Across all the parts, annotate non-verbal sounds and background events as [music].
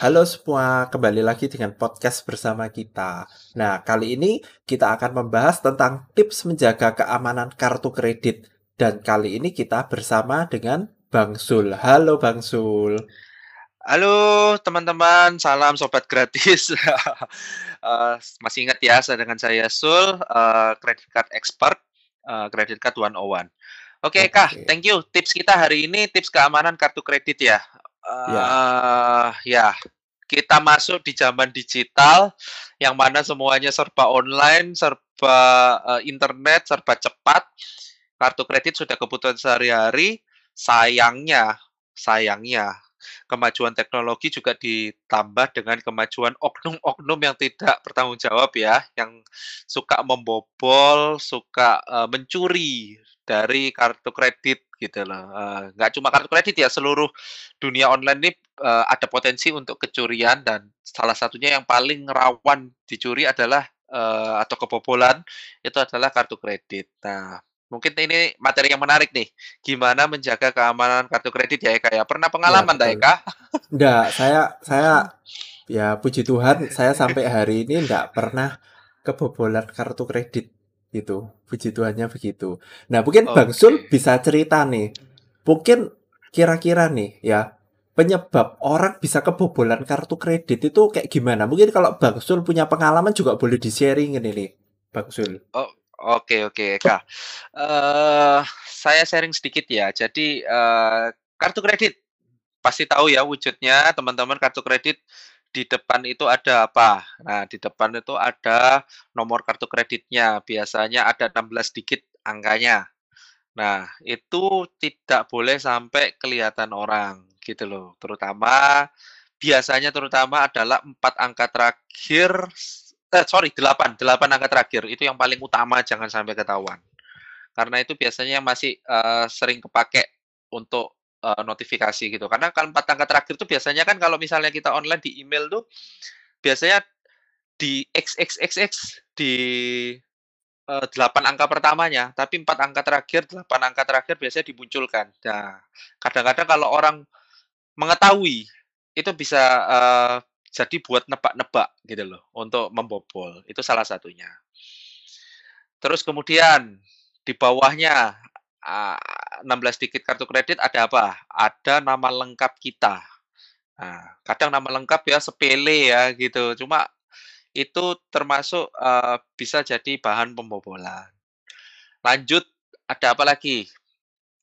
Halo semua, kembali lagi dengan podcast bersama kita. Nah, kali ini kita akan membahas tentang tips menjaga keamanan kartu kredit. Dan kali ini kita bersama dengan Bang Sul. Halo Bang Sul. Halo teman-teman, salam sobat gratis. uh, [laughs] masih ingat ya saya dengan saya Sul, uh, credit card expert, uh, credit card 101. Oke okay, Kak, thank you. Tips kita hari ini tips keamanan kartu kredit ya. Uh, ya. ya, kita masuk di zaman digital yang mana semuanya serba online, serba uh, internet, serba cepat. Kartu kredit sudah kebutuhan sehari-hari. Sayangnya, sayangnya kemajuan teknologi juga ditambah dengan kemajuan oknum-oknum yang tidak bertanggung jawab ya, yang suka membobol, suka uh, mencuri dari kartu kredit gitu loh. Uh, nggak cuma kartu kredit ya, seluruh dunia online ini uh, ada potensi untuk kecurian dan salah satunya yang paling rawan dicuri adalah uh, atau kebobolan itu adalah kartu kredit. Nah, mungkin ini materi yang menarik nih. Gimana menjaga keamanan kartu kredit ya Eka ya? Pernah ya, pengalaman ya, Eka? Enggak, saya saya ya puji Tuhan saya sampai hari ini enggak pernah kebobolan kartu kredit itu. Puji Tuhannya begitu. Nah, mungkin okay. Bang Sul bisa cerita nih. Mungkin kira-kira nih ya penyebab orang bisa kebobolan kartu kredit itu kayak gimana? Mungkin kalau Bang Sul punya pengalaman juga boleh di-sharing ini nih, Bang Sul. Oh, Oke oke, Kak. Uh, saya sharing sedikit ya. Jadi, uh, kartu kredit, pasti tahu ya wujudnya teman-teman kartu kredit di depan itu ada apa? Nah, di depan itu ada nomor kartu kreditnya, biasanya ada 16 digit angkanya. Nah, itu tidak boleh sampai kelihatan orang, gitu loh. Terutama biasanya terutama adalah empat angka terakhir eh, sorry, 8, 8 angka terakhir itu yang paling utama jangan sampai ketahuan. Karena itu biasanya masih uh, sering kepake untuk uh, notifikasi gitu. Karena kalau empat angka terakhir itu biasanya kan kalau misalnya kita online di email tuh biasanya di XXXX di uh, 8 angka pertamanya, tapi empat angka terakhir, 8 angka terakhir biasanya dimunculkan. Nah, kadang-kadang kalau orang mengetahui itu bisa uh, jadi buat nebak-nebak gitu loh untuk membobol. Itu salah satunya. Terus kemudian di bawahnya 16 digit kartu kredit ada apa? Ada nama lengkap kita. Nah, kadang nama lengkap ya sepele ya gitu. Cuma itu termasuk uh, bisa jadi bahan pembobolan. Lanjut, ada apa lagi?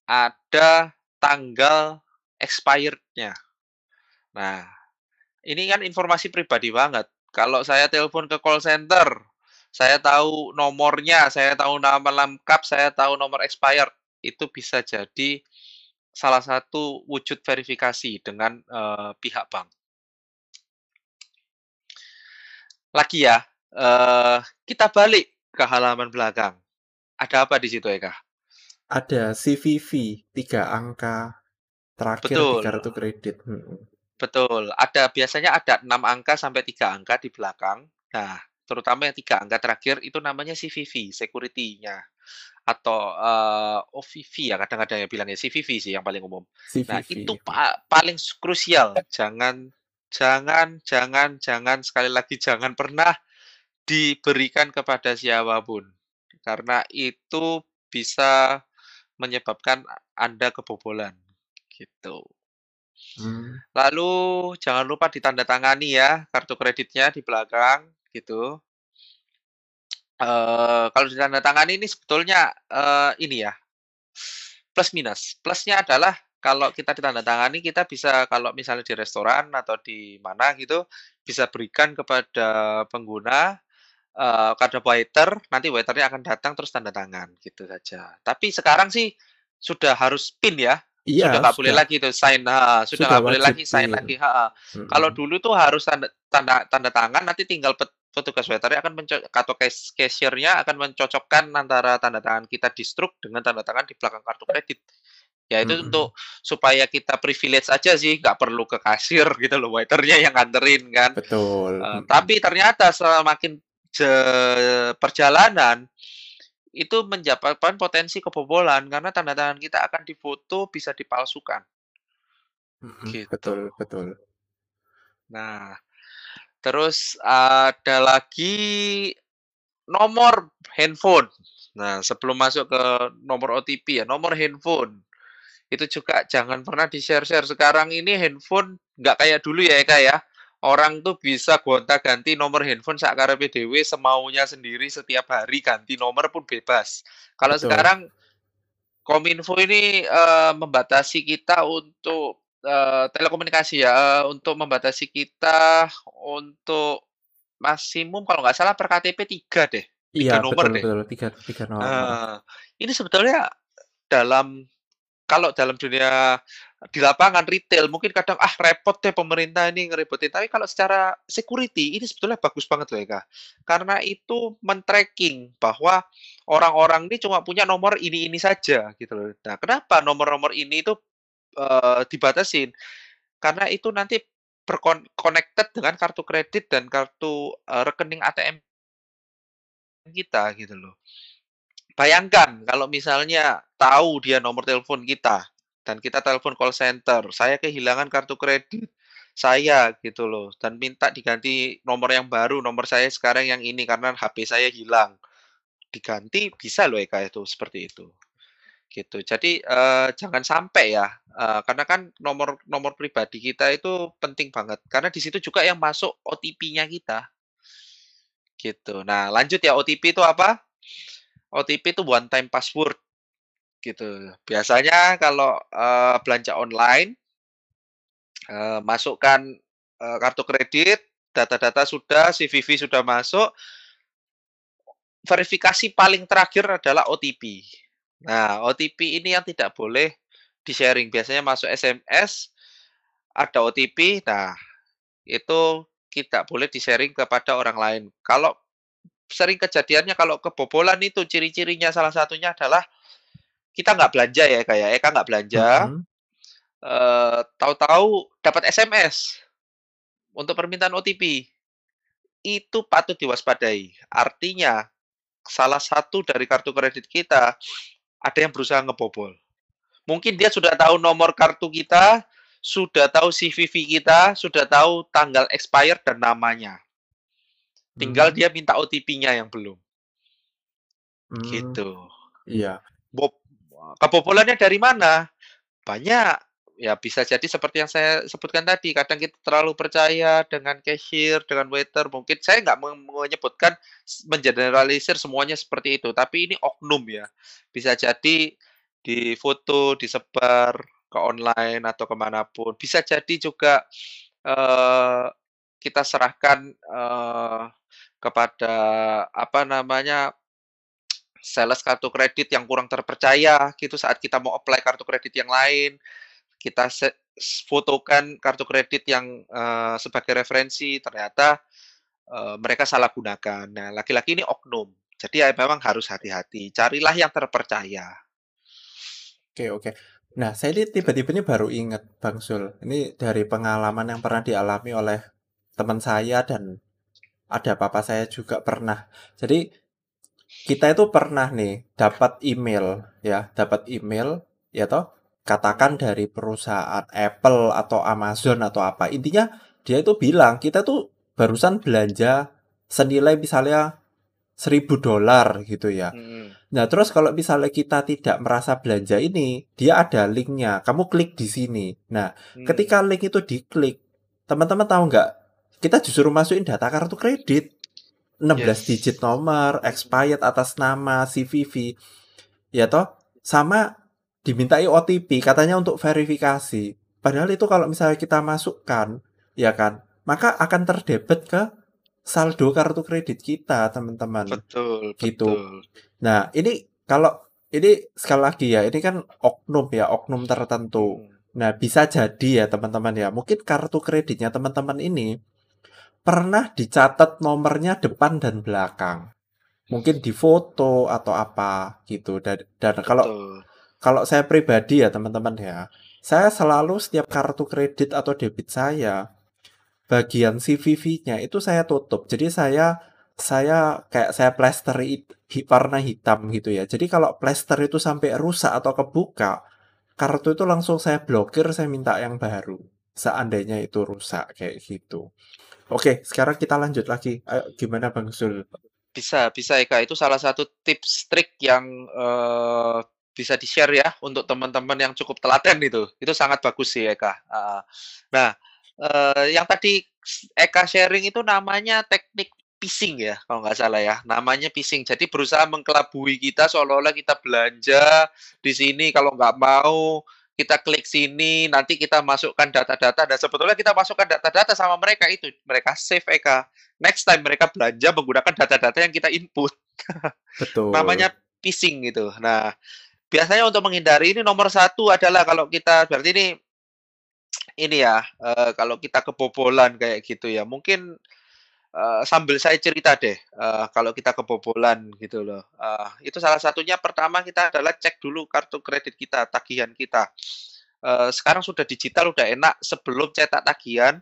Ada tanggal expirednya. Nah, ini kan informasi pribadi banget. Kalau saya telepon ke call center, saya tahu nomornya, saya tahu nama lengkap, saya tahu nomor expired, itu bisa jadi salah satu wujud verifikasi dengan uh, pihak bank. Lagi ya, uh, kita balik ke halaman belakang. Ada apa di situ, Eka? Ada CVV, tiga angka terakhir Betul. di kartu kredit. Hmm. Betul, ada biasanya ada enam angka sampai tiga angka di belakang. Nah, terutama yang tiga angka terakhir itu namanya CVV, security-nya. Atau uh, eh, OVV ya kadang-kadang ya bilangnya CVV sih yang paling umum. CVV. Nah, itu pa paling krusial. Jangan jangan jangan jangan sekali lagi jangan pernah diberikan kepada siapa pun. Karena itu bisa menyebabkan Anda kebobolan gitu. Hmm. Lalu jangan lupa ditandatangani ya kartu kreditnya di belakang gitu. Uh, kalau ditandatangani ini sebetulnya uh, ini ya plus minus. Plusnya adalah kalau kita ditandatangani kita bisa kalau misalnya di restoran atau di mana gitu bisa berikan kepada pengguna uh, waiter nanti waiternya akan datang terus tanda tangan gitu saja. Tapi sekarang sih sudah harus pin ya Iya, sudah nggak boleh lagi tuh sign, ha, sudah nggak boleh lagi sign lagi, ha. Hmm. Kalau dulu tuh harus tanda tanda, tanda tangan, nanti tinggal petugas waiternya akan mencocok atau cashiernya akan mencocokkan antara tanda tangan kita di struk dengan tanda tangan di belakang kartu kredit. Ya itu hmm. untuk supaya kita privilege aja sih, nggak perlu ke kasir gitu loh, waiternya yang nganterin kan. Betul. Uh, hmm. Tapi ternyata semakin perjalanan itu menyebabkan potensi kebobolan karena tanda tangan kita akan difoto bisa dipalsukan. gitu. Betul, betul. Nah, terus ada lagi nomor handphone. Nah, sebelum masuk ke nomor OTP ya, nomor handphone. Itu juga jangan pernah di-share-share. Sekarang ini handphone nggak kayak dulu ya Eka ya. Orang tuh bisa gonta-ganti nomor handphone saat PDW semaunya sendiri setiap hari ganti nomor pun bebas. Kalau Betul. sekarang Kominfo ini uh, membatasi kita untuk uh, telekomunikasi ya, uh, untuk membatasi kita untuk maksimum kalau nggak salah per KTP tiga deh, Iya, tiga nomor betul deh. betul, tiga tiga nomor. Uh, ini sebetulnya dalam kalau dalam dunia di lapangan retail mungkin kadang ah repot deh pemerintah ini ngeributin tapi kalau secara security ini sebetulnya bagus banget loh ya karena itu men-tracking bahwa orang-orang ini cuma punya nomor ini ini saja gitu loh. Nah, kenapa nomor-nomor ini itu uh, dibatasin? Karena itu nanti berconnected dengan kartu kredit dan kartu uh, rekening ATM kita gitu loh. Bayangkan kalau misalnya tahu dia nomor telepon kita dan kita telepon call center, saya kehilangan kartu kredit saya gitu loh dan minta diganti nomor yang baru, nomor saya sekarang yang ini karena HP saya hilang. Diganti bisa loh Eka itu seperti itu. Gitu. Jadi uh, jangan sampai ya, uh, karena kan nomor nomor pribadi kita itu penting banget karena di situ juga yang masuk OTP-nya kita. Gitu. Nah, lanjut ya OTP itu apa? OTP itu one time password gitu. Biasanya kalau uh, belanja online uh, masukkan uh, kartu kredit, data-data sudah, CVV sudah masuk. Verifikasi paling terakhir adalah OTP. Nah, OTP ini yang tidak boleh di-sharing. Biasanya masuk SMS, ada OTP. Nah, itu tidak boleh di-sharing kepada orang lain. Kalau sering kejadiannya kalau kebobolan itu ciri-cirinya salah satunya adalah kita nggak belanja ya kayak Eka nggak belanja, Mhm. uh, tahu-tahu dapat SMS untuk permintaan OTP. Itu patut diwaspadai. Artinya salah satu dari kartu kredit kita ada yang berusaha ngebobol. Mungkin dia sudah tahu nomor kartu kita, sudah tahu CVV kita, sudah tahu tanggal expired dan namanya. Tinggal Hmm. dia minta OTP-nya yang belum. Hmm. Gitu. Iya. Bob kebobolannya dari mana? Banyak. Ya bisa jadi seperti yang saya sebutkan tadi, kadang kita terlalu percaya dengan cashier, dengan waiter. Mungkin saya nggak menyebutkan mengeneralisir semuanya seperti itu, tapi ini oknum ya. Bisa jadi di foto, disebar ke online atau ke mana pun. Bisa jadi juga uh, kita serahkan uh, kepada apa namanya sales kartu kredit yang kurang terpercaya gitu saat kita mau apply kartu kredit yang lain kita fotokan kartu kredit yang uh, sebagai referensi ternyata uh, mereka salah gunakan. Nah, laki-laki ini oknum. Jadi ya memang harus hati-hati. Carilah yang terpercaya. Oke, oke. Nah, saya ini tiba-tiba ini baru ingat Bang Sul. Ini dari pengalaman yang pernah dialami oleh teman saya dan ada papa saya juga pernah. Jadi kita itu pernah nih dapat email ya, dapat email ya toh katakan dari perusahaan Apple atau Amazon atau apa. Intinya dia itu bilang kita tuh barusan belanja senilai misalnya seribu dolar gitu ya. Hmm. Nah terus kalau misalnya kita tidak merasa belanja ini, dia ada linknya. Kamu klik di sini. Nah Hmm. ketika link itu diklik, teman-teman tahu nggak? Kita justru masukin data kartu kredit. 16 Yes. digit nomor, expired atas nama, CVV. Ya toh, sama dimintai OTP katanya untuk verifikasi. Padahal itu kalau misalnya kita masukkan, ya kan, maka akan terdebet ke saldo kartu kredit kita, teman-teman. Betul, Gitu. betul. Nah, ini kalau ini sekali lagi ya, ini kan oknum ya, oknum tertentu. Hmm. Nah, bisa jadi ya teman-teman ya, mungkin kartu kreditnya teman-teman ini pernah dicatat nomornya depan dan belakang. Mungkin di foto atau apa gitu. Dan, dan kalau Betul. kalau saya pribadi ya teman-teman ya, saya selalu setiap kartu kredit atau debit saya bagian CVV-nya itu saya tutup. Jadi saya saya kayak saya plester warna hitam gitu ya. Jadi kalau plester itu sampai rusak atau kebuka, kartu itu langsung saya blokir, saya minta yang baru. seandainya itu rusak kayak gitu. Oke, sekarang kita lanjut lagi. Ayo, gimana Bang Zul? Bisa, bisa Eka. Itu salah satu tips trik yang uh, bisa di-share ya untuk teman-teman yang cukup telaten itu. Itu sangat bagus sih Eka. Uh, nah, uh, yang tadi Eka sharing itu namanya teknik phishing ya, kalau nggak salah ya. Namanya phishing. Jadi berusaha mengkelabui kita seolah-olah kita belanja di sini kalau nggak mau kita klik sini, nanti kita masukkan data-data dan sebetulnya kita masukkan data-data sama mereka itu, mereka save Eka. Next time mereka belanja menggunakan data-data yang kita input. [laughs] Betul. Namanya phishing gitu. Nah, biasanya untuk menghindari ini nomor satu adalah kalau kita berarti ini ini ya uh, kalau kita kebobolan kayak gitu ya mungkin uh, sambil saya cerita deh uh, kalau kita kebobolan gitu loh uh, itu salah satunya pertama kita adalah cek dulu kartu kredit kita tagihan kita uh, sekarang sudah digital udah enak sebelum cetak tagihan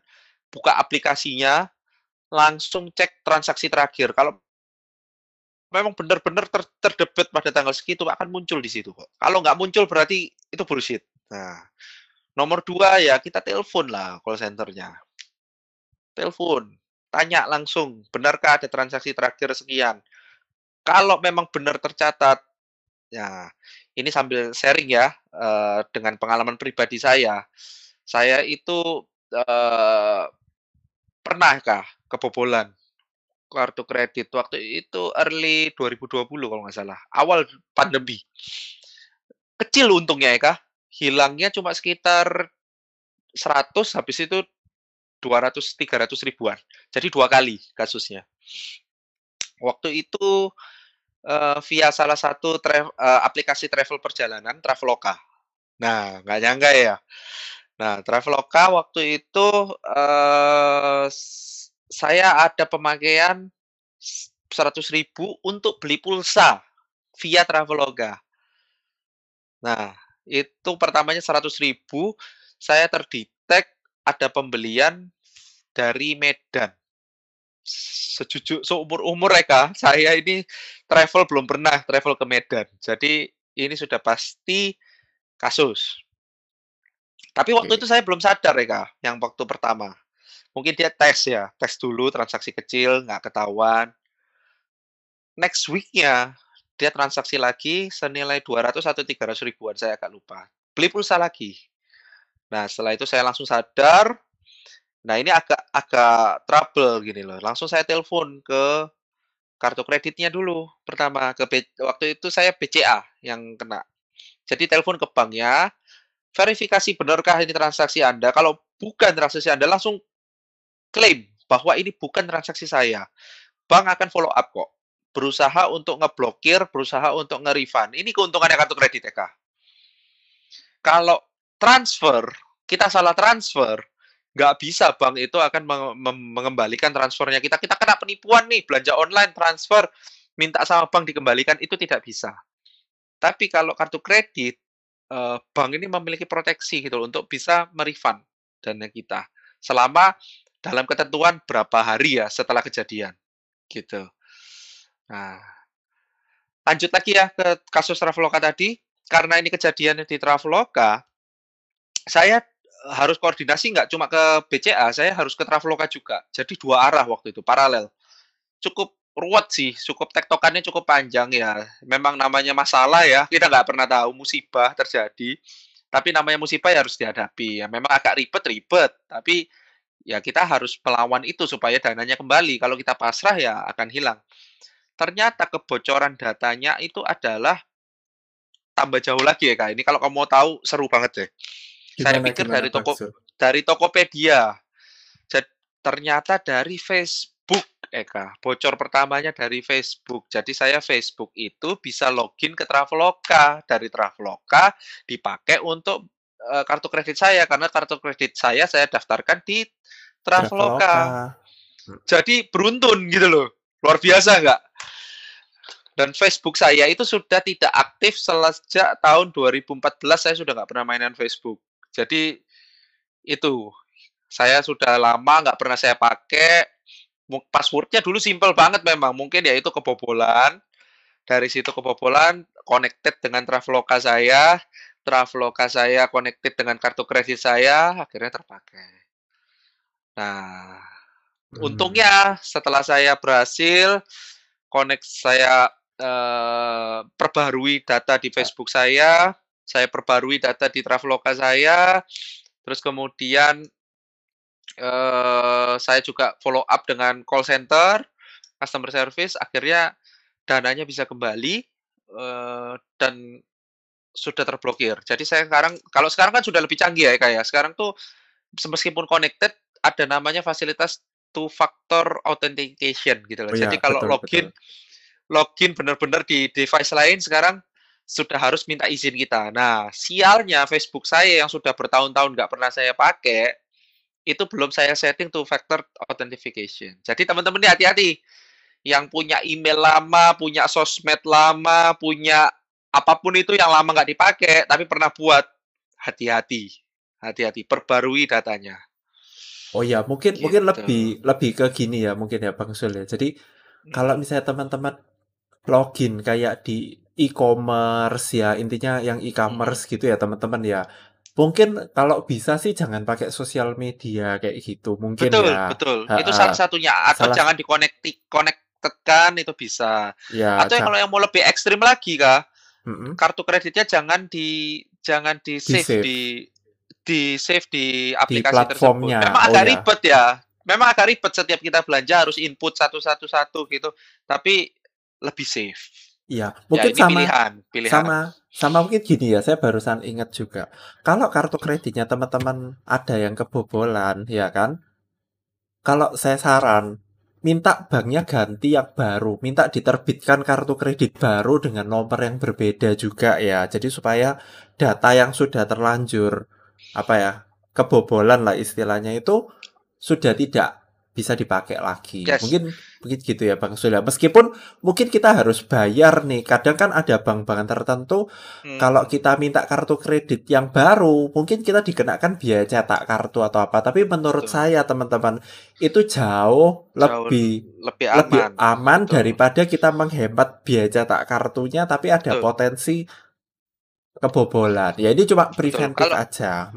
buka aplikasinya langsung cek transaksi terakhir kalau memang benar-benar ter terdebet pada tanggal segitu akan muncul di situ kok. Kalau nggak muncul berarti itu bullshit. Nah, nomor dua ya kita telepon lah call centernya. Telepon, tanya langsung, benarkah ada transaksi terakhir sekian? Kalau memang benar tercatat, ya ini sambil sharing ya uh, dengan pengalaman pribadi saya. Saya itu uh, pernahkah kebobolan kartu kredit waktu itu early 2020 kalau nggak salah, awal pandemi. Kecil untungnya ya Kak, hilangnya cuma sekitar 100, habis itu 200-300 ribuan. Jadi dua kali kasusnya. Waktu itu uh, via salah satu tra uh, eh, aplikasi travel perjalanan, Traveloka. Nah, nggak nyangka ya. Nah, Traveloka waktu itu uh, saya ada pemakaian seratus ribu untuk beli pulsa via Traveloka. Nah, itu pertamanya seratus ribu saya terdetek ada pembelian dari Medan. Sejujur seumur umur mereka, saya ini travel belum pernah travel ke Medan. Jadi ini sudah pasti kasus. Tapi waktu itu saya belum sadar ya, yang waktu pertama. Mungkin dia tes ya, tes dulu transaksi kecil, nggak ketahuan. Next week-nya, dia transaksi lagi senilai 200 atau 300 ribuan, saya agak lupa. Beli pulsa lagi. Nah, setelah itu saya langsung sadar, nah ini agak agak trouble gini loh. Langsung saya telepon ke kartu kreditnya dulu pertama ke B, waktu itu saya BCA yang kena. Jadi telepon ke banknya, verifikasi benarkah ini transaksi Anda. Kalau bukan transaksi Anda, langsung klaim bahwa ini bukan transaksi saya. Bank akan follow up kok. Berusaha untuk ngeblokir, berusaha untuk nge-refund. Ini keuntungannya kartu kredit ya, Kalau transfer, kita salah transfer, nggak bisa bank itu akan mengembalikan transfernya kita. Kita kena penipuan nih, belanja online, transfer, minta sama bank dikembalikan, itu tidak bisa. Tapi kalau kartu kredit, eh, bank ini memiliki proteksi gitu untuk bisa merefund dana kita. Selama dalam ketentuan berapa hari ya setelah kejadian gitu. Nah, lanjut lagi ya ke kasus Traveloka tadi. Karena ini kejadiannya di Traveloka, saya harus koordinasi nggak cuma ke BCA, saya harus ke Traveloka juga. Jadi dua arah waktu itu, paralel. Cukup ruwet sih, cukup tektokannya cukup panjang ya. Memang namanya masalah ya, kita nggak pernah tahu musibah terjadi. Tapi namanya musibah ya harus dihadapi. Ya memang agak ribet-ribet, tapi ya kita harus melawan itu supaya dananya kembali. Kalau kita pasrah ya akan hilang. Ternyata kebocoran datanya itu adalah tambah jauh lagi ya kak. Ini kalau kamu mau tahu seru banget deh. Gimana, Saya pikir dari toko maksud? dari Tokopedia. Jadi, ternyata dari Facebook Eka. Bocor pertamanya dari Facebook. Jadi saya Facebook itu bisa login ke Traveloka. Dari Traveloka dipakai untuk uh, kartu kredit saya karena kartu kredit saya saya daftarkan di Traveloka. Jadi beruntun gitu loh. Luar biasa nggak? Dan Facebook saya itu sudah tidak aktif sejak tahun 2014 saya sudah nggak pernah mainan Facebook. Jadi itu saya sudah lama nggak pernah saya pakai. Passwordnya dulu simple banget memang. Mungkin ya itu kebobolan. Dari situ kebobolan connected dengan Traveloka saya Traveloka saya connected dengan kartu kredit saya, akhirnya terpakai. Nah, hmm. untungnya setelah saya berhasil connect saya uh, perbarui data di Facebook saya, saya perbarui data di Traveloka saya, terus kemudian uh, saya juga follow up dengan call center, customer service, akhirnya dananya bisa kembali uh, dan sudah terblokir. Jadi saya sekarang kalau sekarang kan sudah lebih canggih ya kayak ya. sekarang tuh meskipun connected ada namanya fasilitas two factor authentication gitu loh. Oh, Jadi ya, kalau betul, login betul. login benar-benar di device lain sekarang sudah harus minta izin kita. Nah, sialnya Facebook saya yang sudah bertahun-tahun nggak pernah saya pakai itu belum saya setting two factor authentication. Jadi teman-teman hati-hati yang punya email lama, punya sosmed lama, punya apa pun itu yang lama nggak dipakai tapi pernah buat hati-hati hati-hati perbarui datanya oh ya mungkin gitu. mungkin lebih lebih ke gini ya mungkin ya bang Sul ya jadi hmm. kalau misalnya teman-teman login kayak di e-commerce ya intinya yang e-commerce hmm. gitu ya teman-teman ya mungkin kalau bisa sih jangan pakai sosial media kayak gitu mungkin betul, ya betul betul itu salah satunya atau salah... jangan dikonekti tekan itu bisa ya, atau yang kalau yang mau lebih ekstrim lagi kak mm-hmm. kartu kreditnya jangan di jangan di save di di save di aplikasi di tersebut. Memang oh, agak ya. ribet ya. Memang agak ribet setiap kita belanja harus input satu-satu-satu gitu. Tapi lebih safe. Iya, ya, mungkin ya, sama pilihan, pilihan. sama sama mungkin gini ya, saya barusan ingat juga. Kalau kartu kreditnya teman-teman ada yang kebobolan, ya kan? Kalau saya saran, minta banknya ganti yang baru, minta diterbitkan kartu kredit baru dengan nomor yang berbeda juga ya. Jadi supaya data yang sudah terlanjur apa ya kebobolan lah istilahnya itu sudah tidak bisa dipakai lagi. Yes. Mungkin mungkin gitu ya Bang Sula. Meskipun mungkin kita harus bayar nih. Kadang kan ada bank-bank tertentu hmm. kalau kita minta kartu kredit yang baru, mungkin kita dikenakan biaya cetak kartu atau apa. Tapi menurut Betul. saya teman-teman itu jauh, jauh lebih lebih aman, lebih aman daripada kita menghemat biaya cetak kartunya tapi ada Betul. potensi Kebobolan. Ya ini cuma preventif Kalau aja,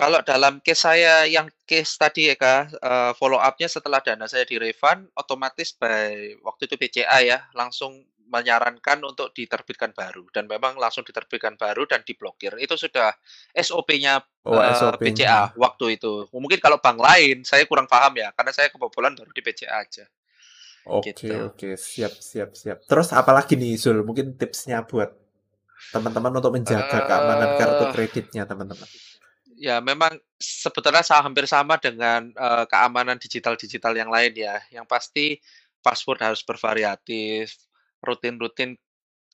kalau dalam case saya yang case tadi ya Kak, uh, follow up-nya setelah dana saya di-refund, otomatis by waktu itu BCA ya, langsung menyarankan untuk diterbitkan baru dan memang langsung diterbitkan baru dan diblokir. Itu sudah SOP-nya Oh, uh, SOP BCA waktu itu. Mungkin kalau bank lain saya kurang paham ya, karena saya kebobolan baru di BCA aja. Oke Gitu. oke, siap siap siap. Terus apalagi nih Zul, mungkin tipsnya buat teman-teman untuk menjaga keamanan kartu kreditnya teman-teman? Ya memang sebetulnya hampir sama dengan uh, keamanan digital-digital yang lain ya. Yang pasti password harus bervariatif, rutin-rutin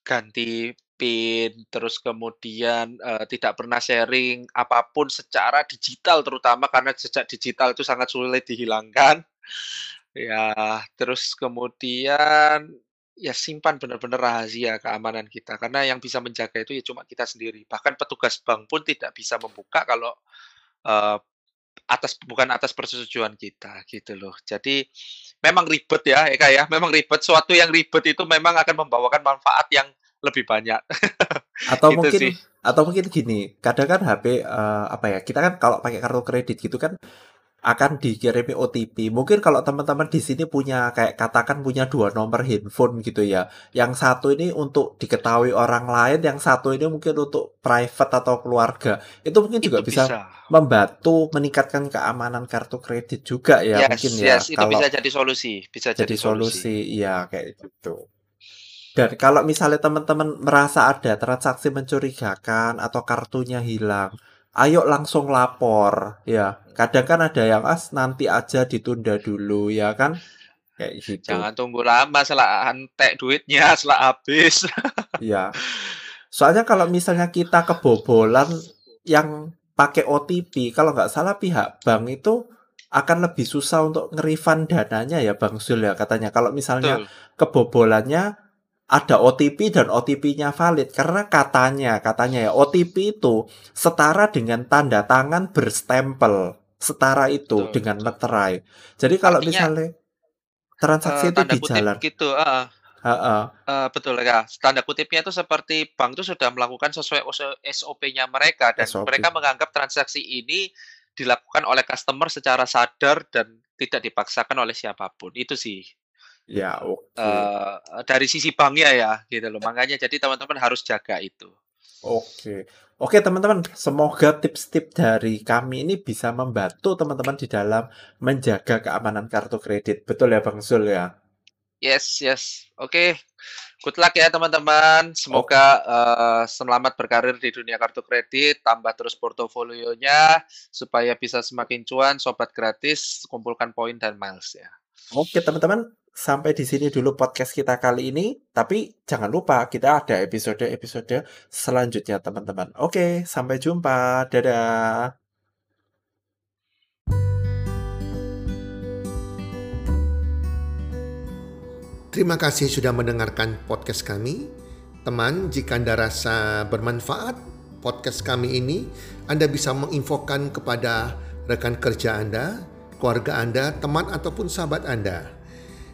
ganti PIN, terus kemudian uh, tidak pernah sharing apa pun secara digital terutama karena jejak digital itu sangat sulit dihilangkan. Ya, terus kemudian ya simpan benar-benar rahasia keamanan kita. Karena yang bisa menjaga itu ya cuma kita sendiri. Bahkan petugas bank pun tidak bisa membuka kalau uh, atas bukan atas persetujuan kita gitu loh. Jadi memang ribet ya Eka ya. Memang ribet. Suatu yang ribet itu memang akan membawakan manfaat yang lebih banyak. [laughs] Atau gitu mungkin sih. atau mungkin gini kadang kan HP uh, apa ya kita kan kalau pakai kartu kredit gitu kan akan dikirimi OTP. Mungkin kalau teman-teman di sini punya kayak katakan punya dua nomor handphone gitu ya. Yang satu ini untuk diketahui orang lain, yang satu ini mungkin untuk private atau keluarga. Itu mungkin juga bisa, bisa membantu meningkatkan keamanan kartu kredit juga ya yes, mungkin ya. Yes, itu kalau bisa jadi solusi, bisa jadi, jadi solusi. Iya kayak gitu. Dan kalau misalnya teman-teman merasa ada transaksi mencurigakan atau kartunya hilang, ayo langsung lapor. Ya kadang kan ada yang as nanti aja ditunda dulu ya kan? Kayak gitu. Jangan tunggu lama setelah antek duitnya setelah habis. [laughs] Ya. Soalnya kalau misalnya kita kebobolan yang pakai OTP kalau nggak salah pihak bank itu akan lebih susah untuk ngerifan dananya ya Bang Sul ya katanya. Kalau misalnya Betul. kebobolannya ada OTP dan OTP-nya valid karena katanya katanya ya OTP itu setara dengan tanda tangan berstempel setara itu betul, dengan betul. meterai. Jadi kalau Artinya, misalnya transaksi uh, itu di jalan gitu, uh, Heeh. Uh, betul ya. Tanda kutipnya itu seperti bank itu sudah melakukan sesuai SOP-nya mereka dan SOP. mereka menganggap transaksi ini dilakukan oleh customer secara sadar dan tidak dipaksakan oleh siapa pun. Itu sih. Ya, oke. Okay. Uh, dari sisi banknya ya, gitu loh. Makanya jadi teman-teman harus jaga itu. Oke. Oke, teman-teman, semoga tips-tips dari kami ini bisa membantu teman-teman di dalam menjaga keamanan kartu kredit. Betul ya, Bang Zul ya? Yes, yes. Oke. Okay. Good luck ya teman-teman. Semoga uh, selamat berkarir di dunia kartu kredit, tambah terus portofolionya supaya bisa semakin cuan, sobat gratis, kumpulkan poin dan miles ya. Oke, teman-teman. Sampai di sini dulu podcast kita kali ini. Tapi jangan lupa kita ada episode-episode selanjutnya, teman-teman. Oke, sampai jumpa. Dadah. Terima kasih sudah mendengarkan podcast kami. Teman, jika Anda rasa bermanfaat podcast kami ini, Anda bisa menginfokan kepada rekan kerja Anda, keluarga Anda, teman ataupun sahabat Anda.